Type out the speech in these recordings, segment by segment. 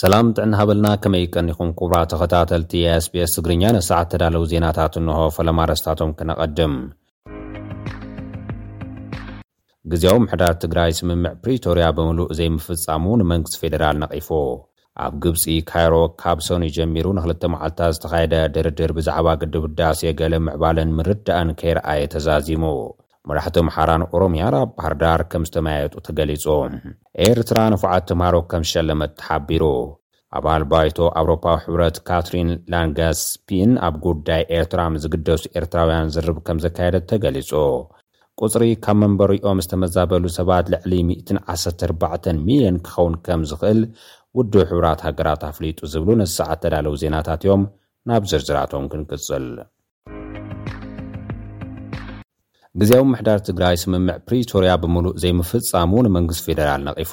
ሰላም ጥዕና ሃበልና ከመይ ቀኒኹም ኩቡራት ተኸታተልቲ SBS ትግርኛ ነዚ ሰዓት ተዳለው ዜናታት እንሆ ፈለማ ኣረስታቶም ክነቐድም ግዝያዊ ምሕዳር ትግራይ ስምምዕ ፕሪቶርያ ብምሉእ ዘይምፍጻሙ ንመንግስቲ ፌደራል ነቒፉ። ኣብ ግብጺ ካይሮ ካብ ሰኑይ ጀሚሩ ንክልተ መዓልታት ዝተኻየደ ድርድር ብዛዕባ ግድብ ህዳሴ ገለ ምዕባለን ምርዳእን ከይርኣየ ተዛዚሙ። መራሕቲ ኣምሓራን ኦሮምያን ኣብ ባህርዳር ከም ዝተመያየጡ ተገሊጹ። ኤርትራ ንፉዓት ተምሃሮ ከም ዝሸለመት ተሓቢሩ። ኣባል ባይቶ ኣውሮፓዊ ሕብረት ካትሪን ላንገስፒን ኣብ ጉዳይ ኤርትራ ምስ ዝግደሱ ኤርትራውያን ዝርርብ ከም ዘካየደት ተገሊጹ። ቁጽሪ ካብ መንበሪኦም ዝተመዛበሉ ሰባት ልዕሊ ሚእትን ዓሰርተ ኣርባዕተን ሚልዮን ክኸውን ከም ዝኽእል ውድብ ሕቡራት ሃገራት ኣፍሊጡ ዝብሉ ነዚ ሰዓት እተዳለዉ ዜናታት እዮም። ናብ ዝርዝራቶም ክንቅጽል። ግዝያዊ ምምሕዳር ትግራይ ስምምዕ ፕሪቶርያ ብምሉእ ዘይምፍጻሙ ንመንግስቲ ፌደራል ነቒፉ።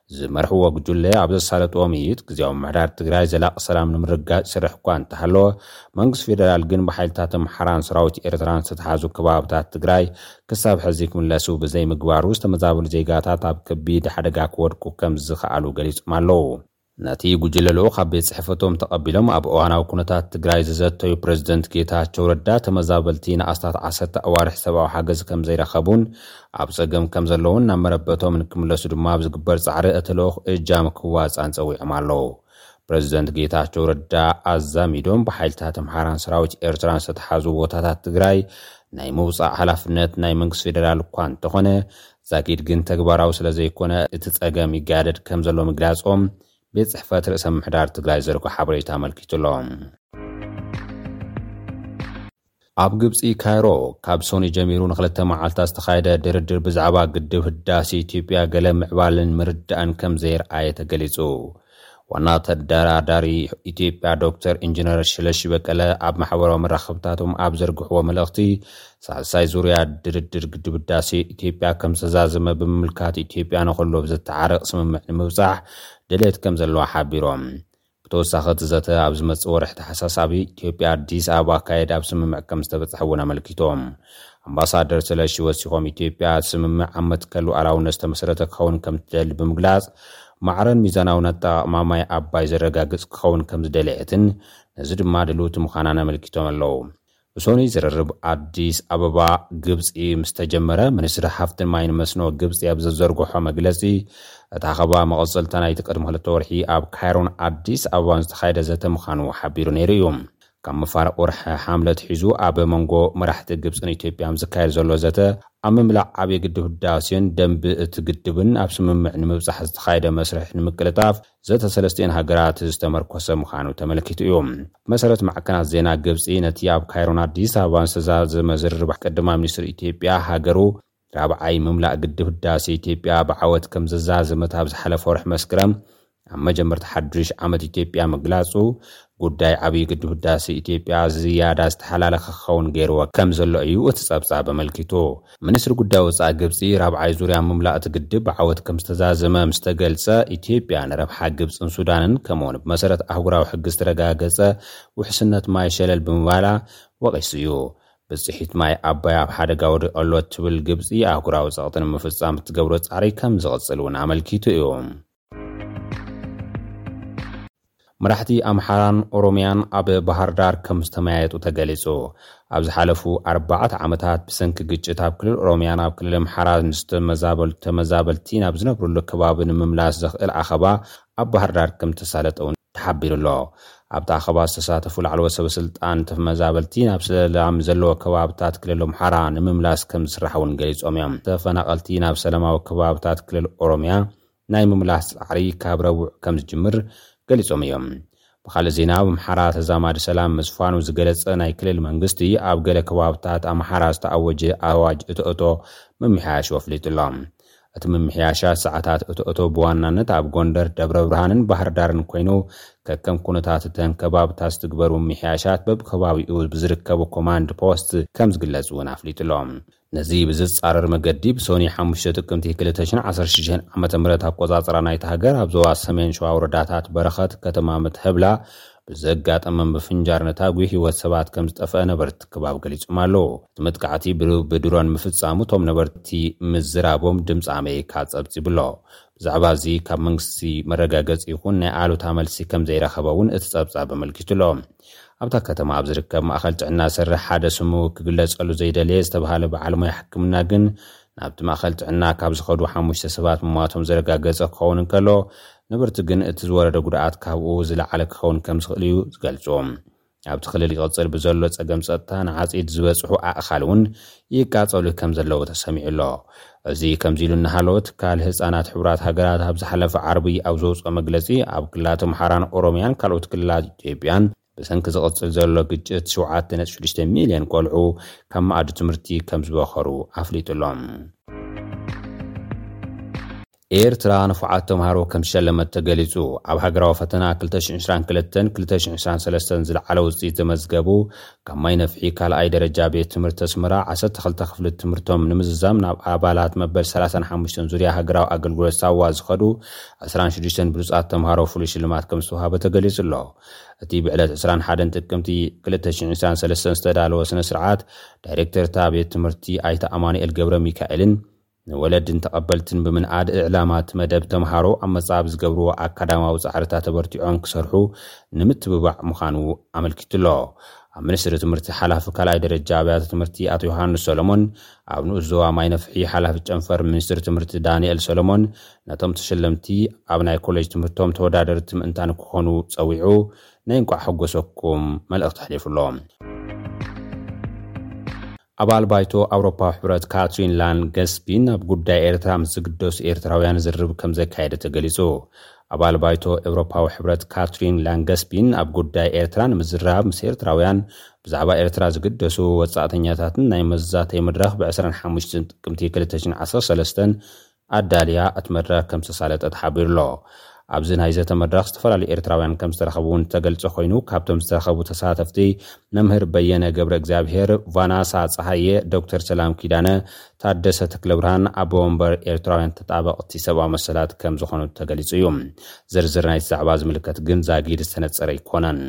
ዝመርሕዎ ጉጅለ ኣብ ዘሳለጥዎ ምይይጥ ግዝያዊ ምምሕዳር ትግራይ ዘላቒ ሰላም ንምርግጋፅ ይሰርሕ እኳ እንተሃለወ መንግስቲ ፌደራል ግን ብሓይልታት ኣምሓራን ሰራዊት ኤርትራን ዝተትሓዙ ከባብታት ትግራይ ክሳብ ሕዚ ክምለሱ ብዘይምግባሩ ዝተመዛበሉ ዜጋታት ኣብ ከቢድ ሓደጋ ክወድቁ ከምዝኸኣሉ ገሊፆም ኣለው። ነቲ ጉጅለ ልኡኽ ኣብ ቤት ፅሕፈቶም ተቐቢሎም ኣብ እዋናዊ ኩነታት ትግራይ ዘዘተዩ ፕረዚደንት ጌታቸው ረዳ ተመዛበልቲ ንኣስታት ዓሰርተ ኣዋርሕ ሰብኣዊ ሓገዝ ከምዘይረኸቡን ኣብ ፀገም ከም ዘለዉን ናብ መረበቶም ንክምለሱ ድማ ኣብ ዝግበር ፃዕሪ እቲ ልኡኽ እጃም ክዋፃእን ፀዊዖም ኣለዉ። ፕረዚደንት ጌታቸው ረዳ ኣዛሚዶም ብሓይልታት ኣምሓራን ሰራዊት ኤርትራን ዝተትሓዙ ቦታታት ትግራይ ናይ ምውፃእ ሓላፍነት ናይ መንግስቲ ፌደራል እኳ እንተኾነ ዛጊድ ግን ተግባራዊ ስለዘይኮነ እቲ ፀገም ይጋደድ ከም ዘሎ ምግላፆም ቤት ፅሕፈት ርእሰ ምምሕዳር ትግራይ ዝዘርግሖ ሓበሬታ ኣመልኪቱ'ሎ። ኣብ ግብጺ ካይሮ ካብ ሶኑይ ጀሚሩ ንክልተ መዓልታት ዝተኻየደ ድርድር ብዛዕባ ግድብ ህዳሴ ኢትዮጵያ ገለ ምዕባለን ምርዳእን ከምዘየርኣየ ተገሊጹ። ዋና ተደራዳሪ ኢትዮጵያ ዶክተር ኢንጂነር ሽለሺ በቀለ ኣብ ማሕበራዊ መራኸብታቶም ኣብ ዘርግሕዎ መልእኽቲ ሳልሳይ ዙርያ ድርድር ግድብ ህዳሴ ኢትዮጵያ ከምዝተዛዘመ ብምምልካት ኢትዮጵያ ንኹሉ ብዘተዓርቕ ስምምዕ ንምብጻሕ ድሌት ከምዘለዋ ሓቢሮም። ብተወሳኺ እቲ ዘተ ኣብ ዝመፅእ ወርሒ ታሕሳስ ኣብ ኢትዮጵያ ኣዲስ ኣበባ ክካየድ ኣብ ስምምዕ ከምዝተበፅሐ እውን ኣመልኪቶም። ኣምባሳደር ስለሺ ወሲኾም ኢትዮጵያ እቲ ስምምዕ ኣብ መትከል ሉኣላውነት ዝተመስረተ ክኸውን ከምትደሊ ብምግላፅ ማዕረን ሚዛናውን ኣጠቓቕማ ማይ ኣባይ ዘረጋግፅ ክኸውን ከምዝደለየትን ነዚ ድማ ድልውቲ ምዃናን ኣመልኪቶም ኣለው። ብሶኑይ ዝርርብ ኣዲስ ኣበባ፣ ግብጺ ምስ ተጀመረ፣ ሚኒስትሪ ሃፍትን ማይን መስኖ ግብጺ ኣብ ዘዘርግሖ መግለጺ፣ እቲ ኣኸባ መቐጸልታ ናይቲ ቅድሚ ክልተ ወርሒ ኣብ ካይሮን ኣዲስ ኣበባን ዝተኻየደ ዘተ ምኻኑ ሓቢሩ ነይሩ እዩ። ካብ ምፋርቕ ወርሒ ሓምለ ኣትሒዙ ኣብ መንጎ መራሕቲ ግብጽን ኢትዮጵያን ዝካየድ ዘሎ ዘተ፣ ኣብ ምምላእ ዓብዪ ግድብ ህዳሴን ደንቢ እቲ ግድብን ኣብ ስምምዕ ንምብጻሕ ዝተኻየደ መስርሕ ንምቅልጣፍ ዘተ ሰለስቲኤን ሃገራት ዝተመርኮሰ ምዃኑ ተመልኪቱ እዩ። ብመሰረት ማዕከናት ዜና ግብጺ፣ ነቲ ኣብ ካይሮን ኣዲስ ኣበባን ዝተዛዘመ ዝርርብ ቅድማ ሚኒስትር ኢትዮጵያ፣ ሃገሩ ራብዓይ ምምላእ ግድብ ህዳሴ ኢትዮጵያ ብዓወት ከምዘዛዘመት ኣብ ዝሓለፈ ወርሒ መስከረም ኣብ መጀመርታ ሓዱሽ ዓመት ኢትዮጵያ ምግላጹ ጉዳይ ዓብዪ ግድብ ህዳሰ ኢትዮጵያ ዝያዳ ዝተሓላለኸ ክኸውን ገይርዎ ከም ዘሎ እዩ እቲ ፀብፃብ ኣመልኪቱ። ሚኒስትሪ ጉዳይ ወፃኢ ግብፂ ራብዓይ ዙርያ ምምላእ እቲ ግድብ ብዓወት ከም ዝተዛዘመ ምስ ተገልፀ፣ ኢትዮጵያ ንረብሓ ግብፅን ሱዳንን ከምኡ እውን ብመሰረት ኣህጉራዊ ሕጊ ዝተረጋገፀ ውሕስነት ማይ ሸለል ብምባላ ወቒሱ እዩ። ብፅሒት ማይ ኣባይ ኣብ ሓደጋ ወዲቑ ኣሎ እትብል ግብፂ፣ ኣህጉራዊ ፀቕጢ ንምፍፃም እትገብሮ ፃዕሪ ከም ዝቕፅል እውን ኣመልኪቱ እዩ። መራሕቲ ኣምሓራን ኦሮምያን ኣብ ባህርዳር ከም ዝተመያየጡ ተገሊጹ። ኣብ ዝሓለፉ ኣርባዕተ ዓመታት ብሰንኪ ግጭት ኣብ ክልል ኦሮምያ ናብ ክልል ኣምሓራ ንዝተመዛበሉ ተመዛበልቲ ናብ ዝነብርሉ ከባቢ ንምምላስ ዘኽእል ኣኸባ ኣብ ባህርዳር ከም ዝተሳለጠ'ውን ተሓቢሩ'ሎ። ኣብቲ ኣኸባ ዝተሳተፉ ላዕለዎት ሰበስልጣን ንተመዛበልቲ ናብ ሰላም ዘለዎ ከባብታት ክልል ኣምሓራ ንምምላስ ከም ዝስራሕ'ውን ገሊጾም'ዮም። ተፈናቐልቲ ናብ ሰላማዊ ከባብታት ክልል ኦሮምያ ናይ ምምላስ ፃዕሪ ካብ ረቡዕ ከምዝጅምር ገሊፆም እዮም። ብኻሊእ ዜና ኣብ ኣምሓራ ተዛማዲ ሰላም ምስፋኑ ዝገለፀ ናይ ክልል መንግስቲ ኣብ ገለ ከባብታት ኣምሓራ ዝተኣወጀ ኣዋጅ እቶእቶ ምምሕያሹ ኣፍሊጡ ኣሎ። እቲ ምምሕያሻት ሰዓታት እቶእቶ ብዋናነት ኣብ ጎንደር፣ ደብረብርሃንን ባህርዳርን ኮይኑ ከከም ኩነታት እተን ከባብታት ዝትግበሩ ምምሕያሻት በብከባቢኡ ብዝርከቡ ኮማንድ ፖስት ከምዝግለፅ እውን ኣፍሊጡ ኣሎ። ነዚ ብዝጻረር መገዲ ብሰኑይ ሓሙሽተ ጥቅምቲ ክልተ ሽሕን ዓሰርተ ሽዱሽተን ዓመተ ምህረት ኣቆጻጽራ ናይታ ሃገር ኣብ ዞባ ሰሜን ሸዋ ወረዳታት በረኸት ከተማ ምትሕብላ ብዘጋጠመ ምፍንጃር ነታጒ ህይወት ሰባት ከም ዝጠፍአ ነበርቲ ከባቢ ገሊጾም ኣለዉ። እቲ መጥቃዕቲ ብድሮን ምፍጻሙ እቶም ነበርቲ ምዝራቦም ድምጺ ኣመሪካ ጸብጺቡ'ሎ። ብዛዕባ እዚ ካብ መንግስቲ መረጋገጺ ይኹን ናይ ኣሉታ መልሲ ከም ዘይረኸበ'ውን እቲ ጸብጻብ ኣመልኪቱ'ሎ። ኣብታ ከተማ ኣብ ዝርከብ ማእኸል ጥዕና ዝሰርሕ ሓደ ስሙ ክግለፀሉ ዘይደለየ ዝተብሃለ በዓል ሞያ ሕክምና ግን ናብቲ ማእኸል ጥዕና ካብ ዝኸዱ ሓሙሽተ ሰባት ምሟቶም ዘረጋገፀ ክኸውን እንከሎ ነበርቲ ግን እቲ ዝወረደ ጉድኣት ካብኡ ዝለዓለ ክኸውን ከምዝኽእል እዩ ዝገልፁ። ኣብቲ ክልል ይቕፅል ብዘሎ ፀገም ፀጥታ ንዓፂድ ዝበፅሑ ኣእኻል እውን ይቃጸሉ ከም ዘለዉ ተሰሚዑ ኣሎ። እዚ ከምዚ ኢሉ እናሃለወ ትካል ህጻናት ሕቡራት ሃገራት ኣብ ዝሓለፈ ዓርቢ ኣብ ዘውጽኦ መግለጺ ኣብ ክልላት ኣምሓራን ኦሮምያን ካልኦት ክልላት ኢትዮጵያን ብሰንኪ ዝቕጽል ዘሎ ግጭት ሸውዓተ ነጥቢ ሽዱሽተ ሚልዮን ቆልዑ ካብ መኣዲ ትምህርቲ ከም ዝበኸሩ ኣፍሊጡ ኣሎ። ኤርትራ ንፉዓት ተምሃሮ ከም ዝሸለመት ተገሊጹ። ኣብ ሃገራዊ ፈተና ክልተ ሽሕን ዕስራን ክልተን ክልተ ሽሕን ዕስራን ሰለስተን ዝለዓለ ውጽኢት ዘመዝገቡ ካብ ማይ ነፍሒ ካልኣይ ደረጃ ቤት ትምህርቲ ኣስመራ ዓሰርተ ክልተ ክፍሊ ትምህርቶም ንምዝዛም ናብ ኣባላት መበል ሰላሳን ሓሙሽተን ዙርያ ሃገራዊ ኣገልግሎት ሳዋ ዝኸዱ ዕስራን ሽዱሽተን ብሉጻት ተምሃሮ ፍሉይ ሽልማት ከም ዝተውሃበ ተገሊጹ'ሎ። እቲ ብዕለት ዕስራን ሓደን ጥቅምቲ ክልተ ሽሕን ዕስራን ሰለስተን ዝተዳለወ ስነ-ስርዓት ዳይሬክተር እታ ቤት ትምህርቲ ኣይተ ኣማኑኤል ገብረሚካኤልን ንወለድን ተቐበልትን ብምንኣድ ዕላማ እቲ መደብ ተምሃሮ ኣብ መጻኢ ኣብ ዝገብርዎ ኣካዳምያዊ ጻዕርታት ኣበርቲዖም ክሰርሑ ንምትብባዕ ምዃኑ ኣመልኪቱ'ሎ። ኣብ ሚኒስትሪ ትምህርቲ ሓላፊ ካልኣይ ደረጃ ኣብያተ ትምህርቲ ኣቶ ዮሃንስ ሰሎሞን፣ ኣብ ንኡስ ዞባ ማይነፍሒ ሓላፊ ጨንፈር ሚኒስትሪ ትምህርቲ ዳኒኤል ሰሎሞን ነቶም ተሸለምቲ ኣብ ናይ ኮሌጅ ትምህርቶም ተወዳደርቲ ምእንታ ንክኾኑ ጸዊዑ ናይ እንቋዕ ሓጎሰኩም መልእኽቲ ኣሕሊፉሎም። ኣባል ባይቶ ኣውሮፓዊ ሕብረት ካትሪን ላን ገስፒ ናብ ጉዳይ ኤርትራ ምስ ዝግደሱ ኤርትራውያን ዝርርብ ከምዘካየደ ተገሊጹ። ኣባል ባይቶ ኤውሮፓዊ ሕብረት ካትሪን ላን ገስፒ ኣብ ጉዳይ ኤርትራ ንምዝራብ ምስ ኤርትራውያን ብዛዕባ ኤርትራ ዝግደሱ ወጻእተኛታትን ናይ መዛተዪ መድረኽ ብ ዕስራን ሓሙሽተን ጥቅምቲ ክልተ ሽሕን ዓሰርተ ሰለስተን ኣዳልያ እቲ መድረኽ ከምዝተሳለጠ ተሓቢሩ'ሎ። ኣብዚ ናይ ዘተ መድረኽ ዝተፈላለዩ ኤርትራውያን ከምዝተረኸቡ'ውን ዝተገልጸ ኮይኑ፣ ካብቶም ዝተረኸቡ ተሳተፍቲ መምህር በየነ ገብረእግዚኣብሄር፣ ቫናሳ ጸሃየ፣ ዶክተር ሰላም ኪዳነ፣ ታደሰ ተክለብርሃን ኣቦ ወንበር ኤርትራውያን ተጣበቕቲ ሰብኣዊ መሰላት ከምዝኾኑ ተገሊጹ እዩ። ዝርዝር ናይቲ ዛዕባ ዝምልከት ግን ዛጊድ ዝተነጸረ ኣይኮነን።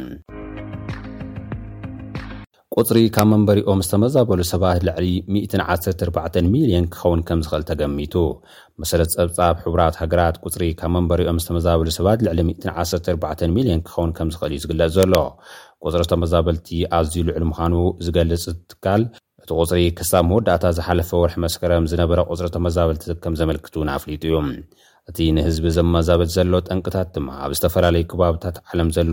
ቁጽሪ ካብ መንበሪኦም ዝተመዛበሉ ሰባት ልዕሊ ሚእትን ዓሰርተ ኣርባዕተን ሚልዮን ክኸውን ከም ዝኽእል ተገሚቱ። ብመሰረት ጸብጻብ ሕቡራት ሃገራት፣ ቁጽሪ ካብ መንበሪኦም ዝተመዛበሉ ሰባት ልዕሊ ሚእትን ዓሰርተ ኣርባዕተን ሚልዮን ክኸውን ከም ዝኽእል እዩ ዝግለጽ ዘሎ። ቁጽሪ ተመዛበልቲ ኣዝዩ ልዑል ምዃኑ ዝገልጽ እቲ ትካል፣ እቲ ቁጽሪ ክሳብ መወዳእታ ዝሓለፈ ወርሒ መስከረም ዝነበረ ቁጽሪ ተመዛበልቲ ከም ዘመልክት እውን ኣፍሊጡ እዩ። እቲ ንህዝቢ ዘመዛበል ዘሎ ጠንቅታት ድማ ኣብ ዝተፈላለዩ ክባብታት ዓለም ዘሎ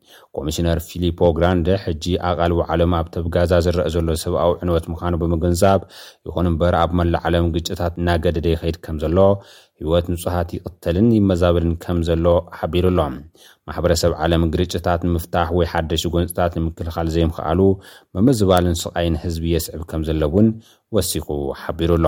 ኮሚሽነር ፊሊፖ ግራንደ ሕጂ ኣቓልቦ ዓለም ኣብተብ ጋዛ ዝረኣ ዘሎ ሰብኣዊ ዕንወት ምዃኑ ብምግንዛብ፣ ይኹን እምበር ኣብ መላእ ዓለም ግጭታት እናገደደ ይኸይድ ከምዘሎ፣ ህይወት ንጹሃት ይቕተልን ይመዛበልን ከምዘሎ ሓቢሩ ኣሎ። ማሕበረሰብ ዓለም ግርጭታት ንምፍታሕ ወይ ሓደሽቲ ጎንጽታት ንምክልኻል ዘይምኽኣሉ፣ ምምዝባልን ስቓይን ህዝቢ የስዕብ ከምዘሎ እውን ወሲኹ ሓቢሩ ኣሎ።